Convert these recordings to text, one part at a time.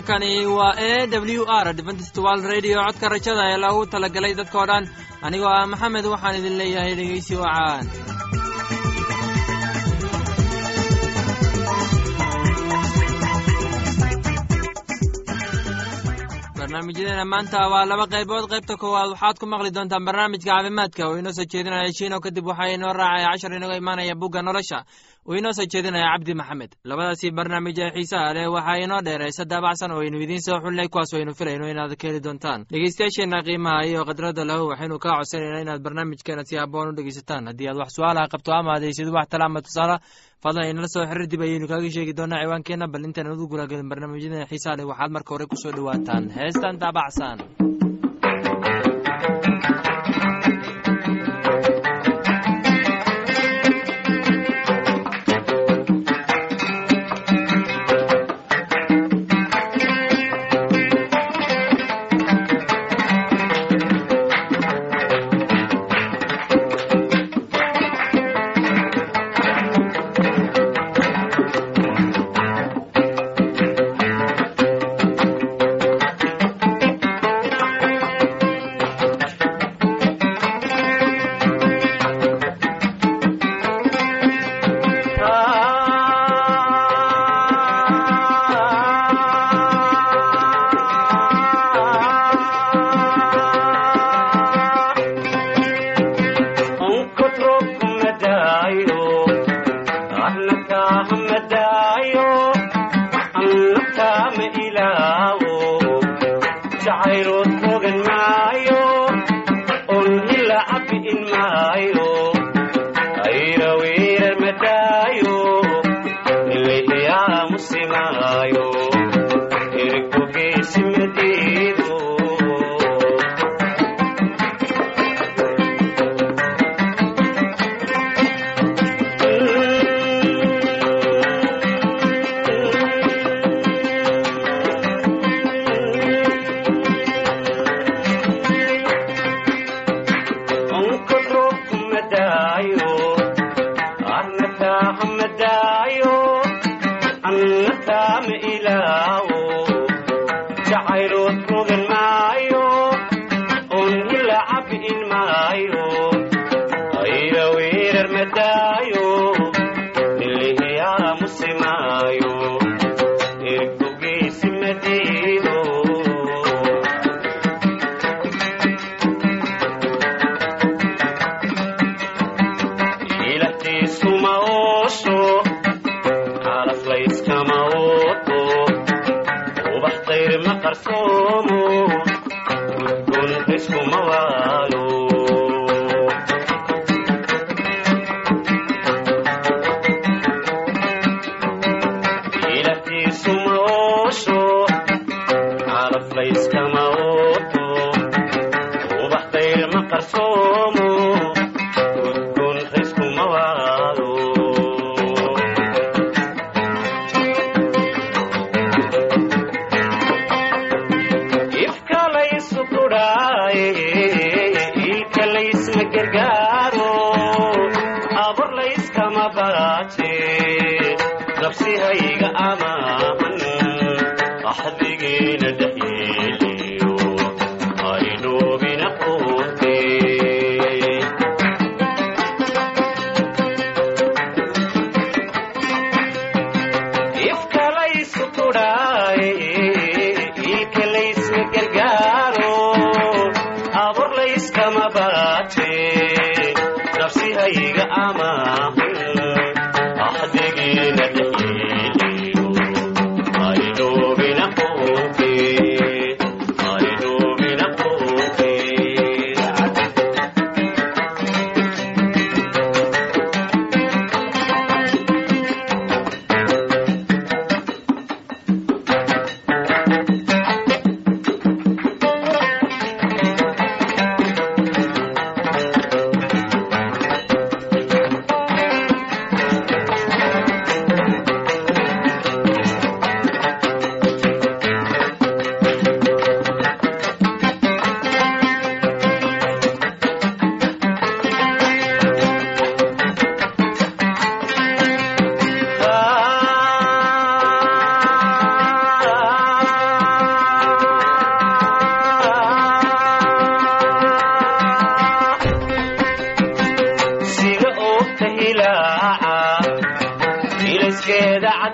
halkani waa e w r dventstwal radio. Codka rajada ee loogu talagalay dadkao dhan anigoo ah maxamed waxaan idin leeyahay dhegeysi wacaan barnaamijyadeena maanta waa laba qaybood. Qaybta koowaad waxaad ku maqli doontaan barnaamijka caafimaadka. Oo inoo soo jeedinaya shiino kadib waxaa inoo raacaya cashar inaga imaanaya bugga nolosha uu inoo soo jeedinaya cabdi maxamed labadaasi barnaamij ee xiisaha leh waxaa inoo dheeraysa daabacsan oo aynu idiin soo xulinay kuwaas aynu filayno inaad ka heli doontaan. Dhegeystayaasheenna qiimaha iyo khadradda lahu waxaynu kaa codsanayna inaad barnaamijkeena si haboon u dhegeysataan. Haddii aad wax su'aalaha qabto ama adaysid wax tala ama tusaala fadlan inala soo xiriir dib ayaynu kaaga sheegi doonaa ciwaankeenna bal intaan udu gulagelin barnaamijyadeena xiisaha leh waxaad marka hore ku soo dhowaataan heestan daabacsan ahdigiina dhexyeeliyo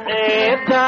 qeebta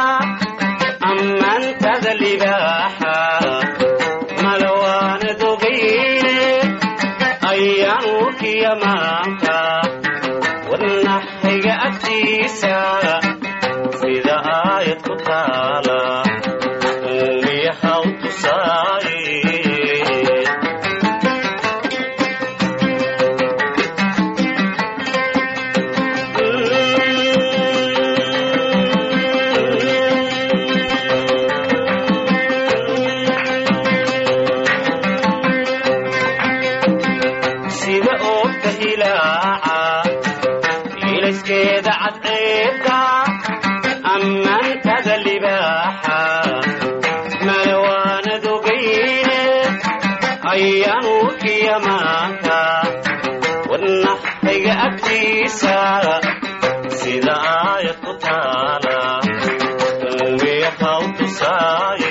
agtiisa sida aayad ku taala uumiyahaw tusaaye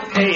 sinahayga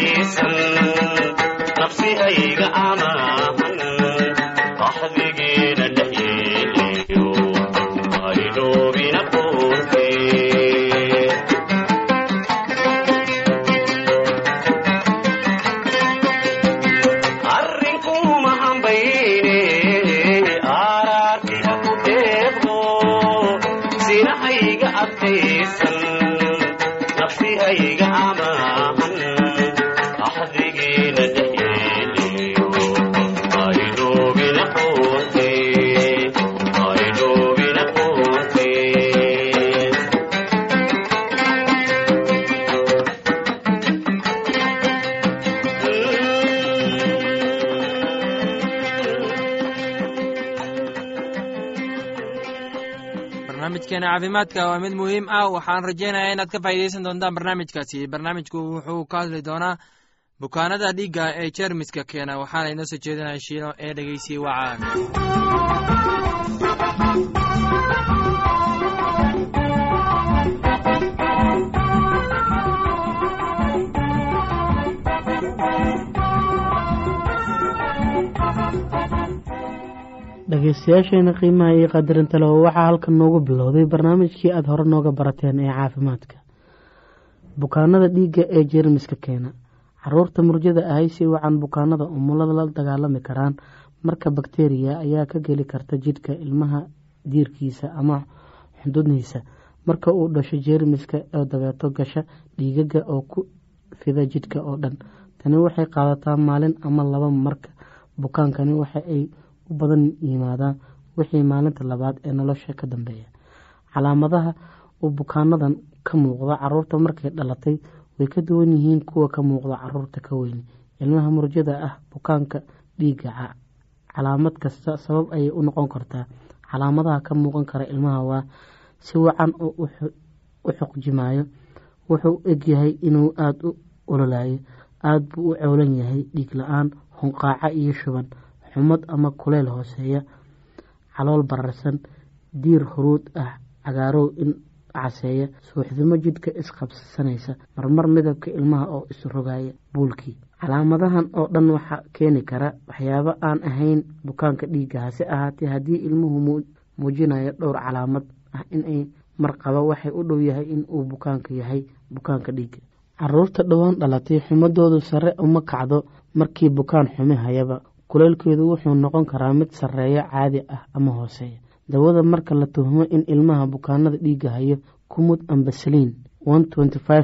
barnaamijkeena caafimaadka waa mid muhiim ah. Waxaan rajaynayaa inaad ka faa'iidaysan doontaan barnaamijkaasi. Barnaamijku wuxuu ka hadli doonaa bukaanada dhiigga ee jeermiska keena. Waxaana inoo soo jeedinaya shiino ee dhegeysiye wacaan dhegeystayaasheena qiimaha iyo qadarinta waxaa halkan noogu bilowday barnaamijkii aada hore nooga barateen ee caafimaadka. Bukaanada dhiigga ee jeermiska keena. Caruurta murjada ahay si wacan bukaanada umulada la dagaalami karaan. Marka bakteriya ayaa ka geli karta jidhka ilmaha diirkiisa ama xundudniisa marka uu dhasho jeermiska oo dabeeto gasha dhiigaga oo ku fida jidhka oo dhan. Tani waxay qaadataa maalin ama laba marka. Bukaankani waxa ay u badan yimaadaan wixii maalinta labaad ee nolosha ka dambeeya. Calaamadaha uu bukaanadan ka muuqda carruurta markay dhalatay way ka duwan yihiin kuwa ka muuqda carruurta ka weyn. Ilmaha murjada ah bukaanka dhiiga calaamad kasta sabab ayay u noqon kartaa. Calaamadaha ka muuqan kara ilmaha waa si wacan oo u xuqjimayo wuxuu egyahay inuu aada u ololayo aada buu u cowlan yahay dhiig la'aan hunqaaco iyo shuban xumad ama kuleyl hooseeya calool bararsan diir huruud ah cagaarow in caseeya suuxdimo jidhka isqabsanaysa marmar midabka ilmaha oo isrogaya buulkii. Calaamadahan oo dhan waxaa keeni kara waxyaabo aan ahayn bukaanka dhiigga. Hase ahaatee haddii ilmuhu muujinayo dhowr calaamad ah inay marqaba waxay u dhow yahay in uu bukaanka yahay bukaanka dhiigga. Caruurta dhowaan dhalatay xumadoodu sare uma kacdo markii bukaan xumi hayaba kuleylkeedu wuxuu noqon karaa mid sarreeya caadi ah ama hooseeya. Dawada marka la tuhmo in ilmaha bukaanada dhiigga hayo kumud ambasaliin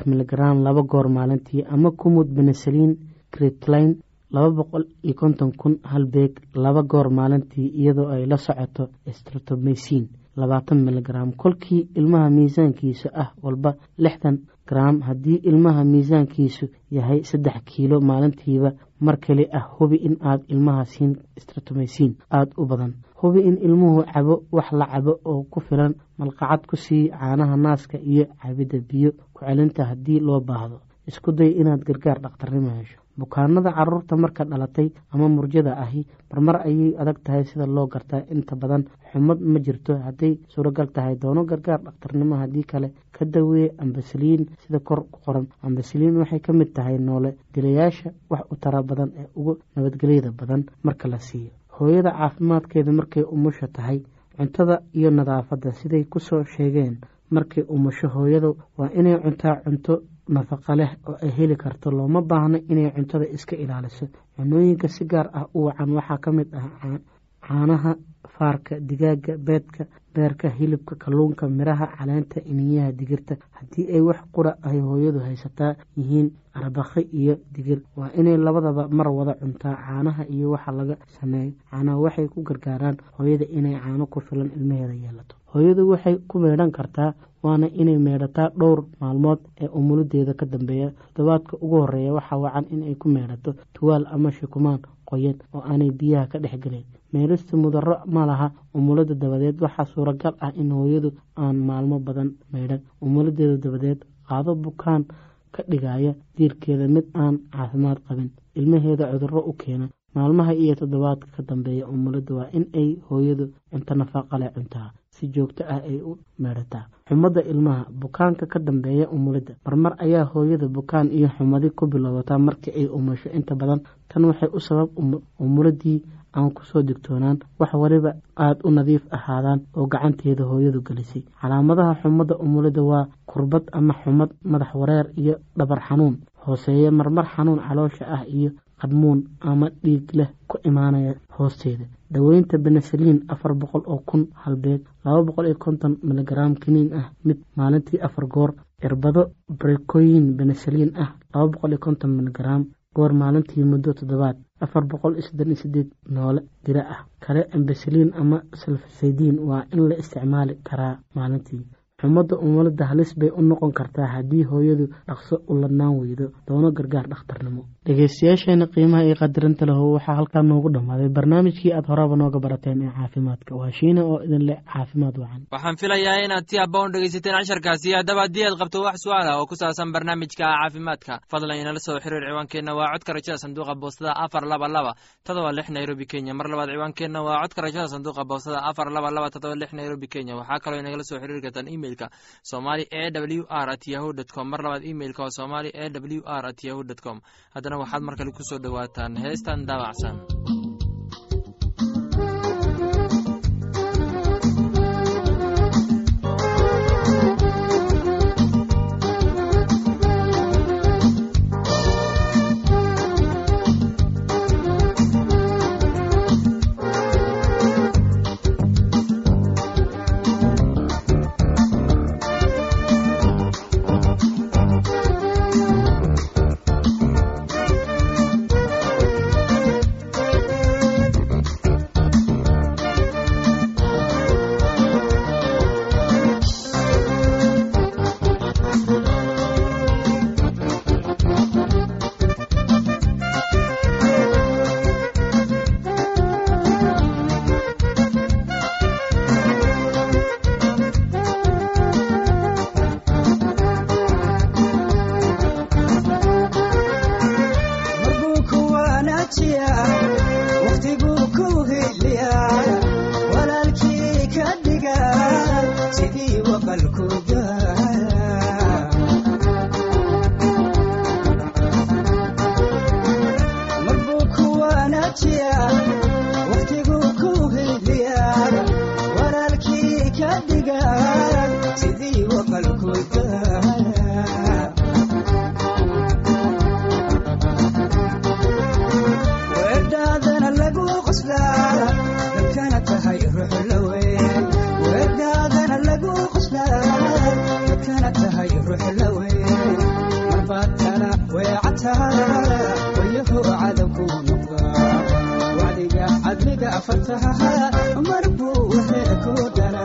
miligram laba goor maalintii ama kumud benesaliin critline laba boqol iyo konton kun hal beeg laba goor maalintii iyadoo ay la socoto stratomaysiin labaatan miligram kolkii ilmaha miisaankiisa ah walba lixdan garaam haddii ilmaha miisaankiisu yahay saddex kiilo maalintiiba mar kale ah hubi in aad ilmaha siin stratomaysiin aada u badan. Hubi in ilmuhu cabo wax la cabo oo ku filan malqacad ku sii caanaha naaska iyo cabidda biyo ku celinta haddii loo baahdo isku day inaad gargaar dhakhtarnimo hesho. Bukaanada carruurta marka dhalatay ama murjada ahi marmar ayay adag tahay sida loo gartaa. Inta badan xumad ma jirto. Hadday suuragal tahay doono gargaar dhakhtarnimo haddii kale. Ka daweeye ambasaliin sida kor ku qoran. Ambasaliin waxay ka mid tahay noole dilayaasha wax u tara badan ee ugu nabadgelyada badan marka la siiyo. Hooyada caafimaadkeeda markay umusha tahay cuntada iyo nadaafadda siday ku soo sheegeen markay umusho hooyadu waa inay cuntaa cunto nafaqa leh oo ay heli karto looma baahno inay cuntada iska ilaaliso. Cunooyinka si gaar ah u wacan waxaa ka mid ah caanaha faarka digaaga beedka beerka hilibka kalluunka miraha caleenta iniyaha digirta. Haddii ay wax qura ay hooyadu haysataa yihiin arbakhi iyo digir. Waa inay labadaba mar wada cuntaa caanaha iyo waxa laga sameeyo. Caanaha waxay ku gargaaraan hooyada inay caano ku filan ilmaheeda yeelato hooyadu waxay ku meedhan kartaa waana inay meedhataa dhowr maalmood ee umuladeeda ka dambeeya. Toddobaadka ugu horreeya waxaa wacan inay ku meedhato tuwaal ama shukumaan qoyan oo aanay biyaha ka dhex gelin meelista mudaro ma laha umulada dabadeed. Waxaa suuragal ah in hooyadu aan maalmo badan meydhan umuladeeda dabadeed qaado bukaan ka dhigaya diirkeeda mid aan caafimaad qabin. Ilmaheeda cudurro u keena. Maalmaha iyo toddobaadka ka dambeeya umulada waa in ay hooyadu cunto nafaqa leh cuntaa si joogto ah ay u meedhataa xumada ilmaha bukaanka ka dambeeya umulidda marmar ayaa hooyada bukaan iyo xumadi ku bilowdataa markii ay umusho. Inta badan tan waxay u sabab umuladii aan ku soo digtoonaan. Wax waliba aada u nadiif ahaadaan oo gacanteeda hooyadu gelisay. Calaamadaha xumada umulida waa kurbad ama xumad madax wareer iyo dhabar xanuun. Hooseeya marmar xanuun caloosha ah iyo qadmuun ama dhiig leh imaanaya hoosteeda. Daweynta benesaliin afar boqol oo kun halbeeg laba boqol iyo konton miligaraam kiniin ah mid maalintii afar goor. Irbado brekoyin benesaliin ah laba boqol iyo konton miligaraam goor maalintii muddo toddobaad. Afar boqol iyo soddon iyo sideed noole dira ah. Kale ambasaliin ama salfasaydiin waa in la isticmaali karaa maalintii. Xumada umulada halis bay u noqon kartaa haddii hooyadu dhaqso u ladnaan weydo doono gargaar dhakhtarnimo dhegeystayaasheena qiimaha iyo qadarinta leho waxaa halkaa noogu dhammaaday barnaamijkii aad horaba nooga barateen ee caafimaadka. Waa shiina oo idin leh caafimaad wacan. Waxaan filayaa inaad si habboon dhegeysateen casharkaasi haddaba haddii aad qabto wax su'aal ah oo ku saabsan barnaamijka caafimaadka. Fadlan inala soo xiriir ciwaankeenna waa codka rajada sanduuqa boostada afar laba laba todoba lix nairobi kenya. Mar labaad ciwaankeenna waa codka rajada sanduuqa boostada afar laba laba todoba lix nairobi kenya. Waxaa kaloo inagala soo xiriiri kartaan emailka somali e w r at yahu com. Mar labaad emailka waa somali e w r at yahu dt com haddana waxaad mar kale ku soo dhowaataan heestan daabacsan waryaho cadabku wacdiga cadliga afartaha mar buu waxee ku dara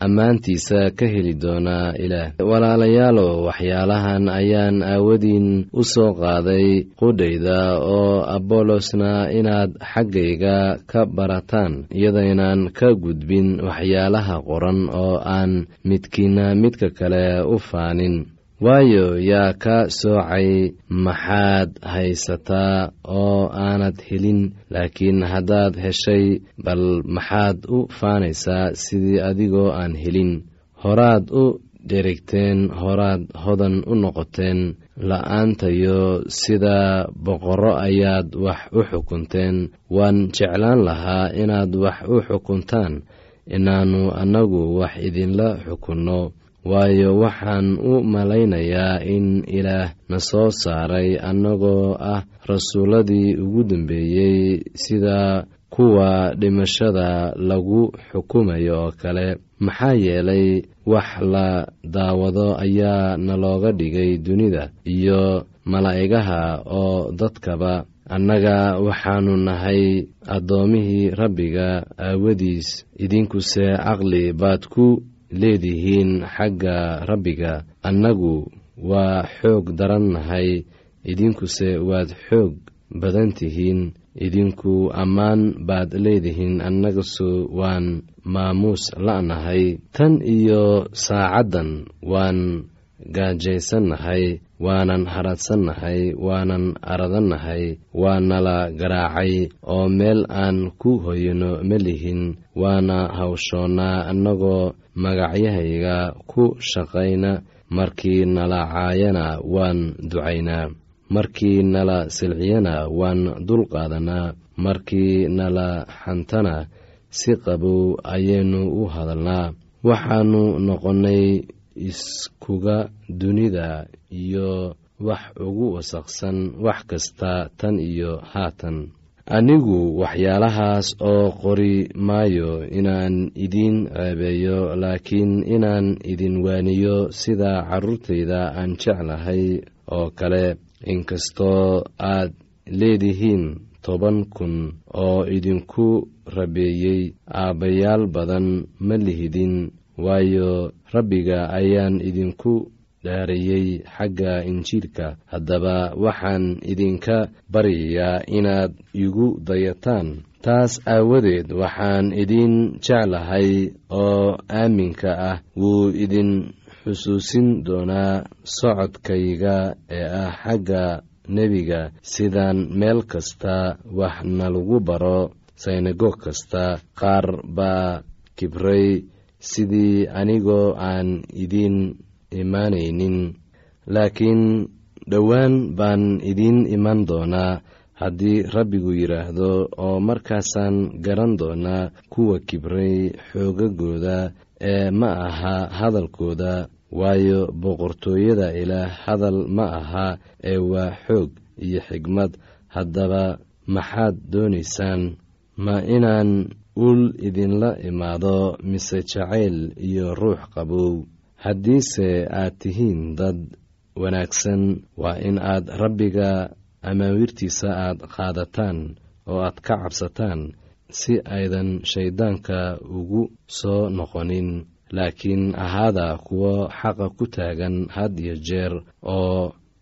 ammaantiisa ka heli doonaa ilaah. Walaalayaalow waxyaalahan ayaan aawadiin u soo qaaday qudhayda oo abolosna inaad xaggayga ka barataan iyadaynaan ka gudbin waxyaalaha qoran oo aan midkiina midka kale u faanin waayo yaa ka soocay maxaad haysataa oo aanad helin laakiin haddaad heshay bal maxaad u faanaysaa sidii adigoo aan helin. Horaad u dherigteen horaad hodan u noqoteen la'aantayo sida boqorro ayaad wax u xukunteen. Waan jeclaan lahaa inaad wax u xukuntaan inaannu annagu wax idinla xukunno waayo waxaan u malaynayaa in ilaah na soo saaray annagoo ah rasuulladii ugu dambeeyey sida kuwa dhimashada lagu xukumayo oo kale. Maxaa yeelay wax la daawado ayaa nalooga dhigay dunida iyo malaa'igaha oo dadkaba. Annaga waxaannu nahay addoomihii rabbiga aawadiis. Idinkuse caqli baad ku leedihiin xagga rabbiga. Annagu waa xoog daran nahay. Idinkuse waad xoog badan tihiin. Idinku ammaan baad leedihiin. Annagasu waan maamuus la'nahay. Tan iyo saacaddan waan gaajaysannahay waanan haradsannahay waanan aradannahay waa nala garaacay oo meel aan ku hoyno ma lihin waana hawshoonnaa annagoo magacyahayga ku shaqayna markii nala caayana waan ducaynaa markii nala silciyana waan dulqaadanaa markii nala xantana si qabow ayaynu u hadalnaa waxaannu noqonnay iskuga dunida iyo wax ugu wasaqsan wax kasta tan iyo haatan. Anigu waxyaalahaas oo qori maayo inaan idiin ceebeeyo laakiin inaan idin waaniyo sida carruurtayda aan jeclahay oo kale. Inkastoo aad leedihiin toban kun oo idinku rabeeyey aabbayaal badan ma lihidin waayo rabbiga ayaan idinku dhaariyey xagga injiilka. Haddaba waxaan idinka baryayaa inaad igu dayataan. Taas aawadeed waxaan idin jeclahay oo aaminka ah wuu idin xusuusin doonaa socodkayga ee ah xagga nebiga. Sidaan meel kasta wax nalagu baro synagoog kasta qaar baa kibray sidii anigoo aan idiin imaanaynin laakiin dhowaan baan idiin iman doonaa haddii rabbigu yidhaahdo oo markaasaan garan doonaa kuwa kibray xoogagooda ee ma aha hadalkooda waayo boqortooyada ilaah hadal ma aha ee waa xoog iyo xigmad. Haddaba maxaad doonaysaan ma inaan ul idinla imaado mise jacayl iyo ruux qabow. Haddiise aad tihiin dad wanaagsan waa in aad rabbiga amaawiirtiisa aad qaadataan oo aad ka cabsataan si aydan shayddaanka ugu soo noqonin. Laakiin ahaada kuwo xaqa ku taagan had iyo jeer oo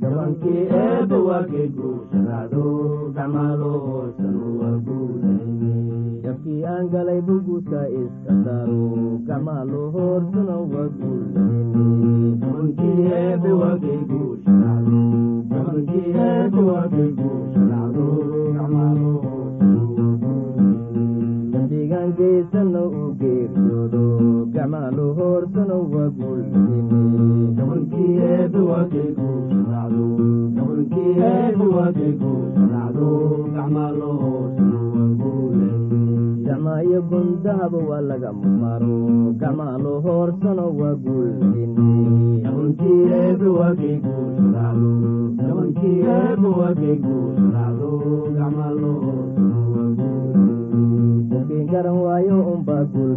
gabankii eebba waa kay guurshadaacdo gabankii eebba waa jabkii aan galay buguta iska saaro gacmaalo hoorsana waa guurshadaacdo gacmaalo dambigaan geysana uu geeriyoodo gacmaalo hoorsana waa guulayne gabankii eebba waa laga maro guulayne gabankii eebba waa kay dadkii garan waayo unbaa guul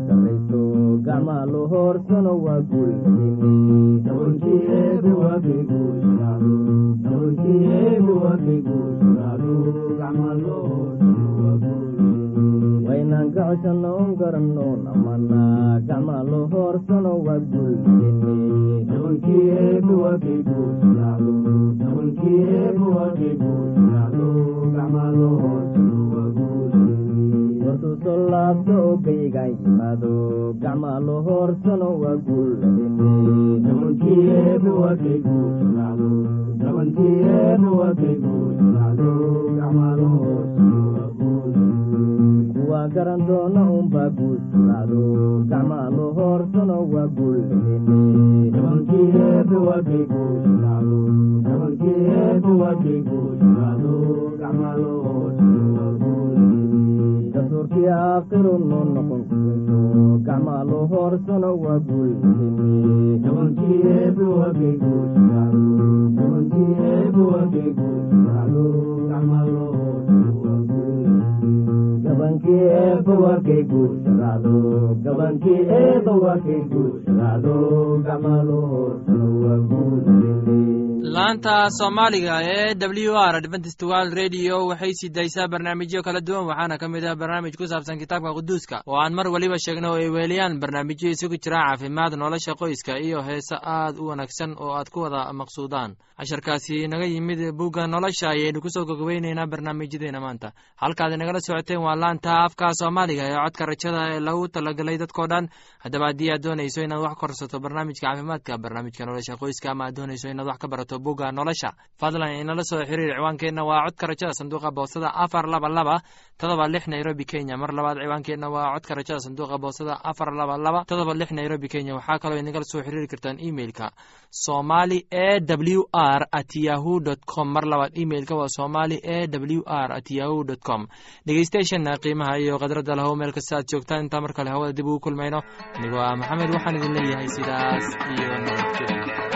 waa guulayne gabankii eebba waa kay guurshadaacdo gabankii eebba waa kay guurshadaacdo gacmaalo hoorsana waa guulayne waynaan ka coshanno un garanno namana guulayne gabankii eebba waa kay soo laabto oo kaygaan yimaado gacmaalo hoorsano waa guulayne gabankii eebba waa kay guurshadaacdo gabankii eebba waa kay guurshadaacdo gacmaalo hoorsano waa guulayne kuwaa garan doona unbaa guursadaacdo gacmaalo hoorsano waa guulayne dastuurkii aakhiru noo noqon kuweyso gacmaalo hoorsano waa guulayne waa guulayne laanta soomaaliga ee w r adventist world radio waxay sii daysaa barnaamijyo kala duwan waxaana ka mid ah barnaamij ku saabsan kitaabka quduuska. Oo aan mar weliba sheegno oo ay weeliyaan barnaamijyo isugu jira caafimaad nolosha qoyska iyo heese aad u wanaagsan oo aad ku wada maqsuudaan. Casharkaasi naga yimid bugga nolosha ayaynu ku soo gogobeyneynaa barnaamijyadeena maanta. Halkaad inagala socoteen waa laanta afka soomaaliga ee codka rajada ee lagu talagalay dadkoo dhan. Haddaba haddii aad doonayso inaad wax korsato barnaamijka caafimaadka barnaamijka nolosha qoyska ama aad doonayso inaad wax ka barato bugga nolosha fadlan inala soo xiriir ciwaankeenna waa codka rajada sanduuqa boosada afar laba laba todoba lix nairobi kenya. Mar labaad ciwaankeenna waa codka rajada sanduuqa boosada afar laba laba todoba lix nairobi kenya. Waxaa kaloo inagala soo xiriiri kartaan emailka somali e w r at yahu com. Mar labaad emailka waa somali e w r at yahu com. Dhegeystayaashana qiimaha iyo khadradda lahow meel kasta aad joogtaan. Intaa mar kale hawada dib ugu kulmayno anigoo ah maxamed waxaan idin leeyahay sidaas iyo nabadgelyo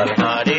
anab waqal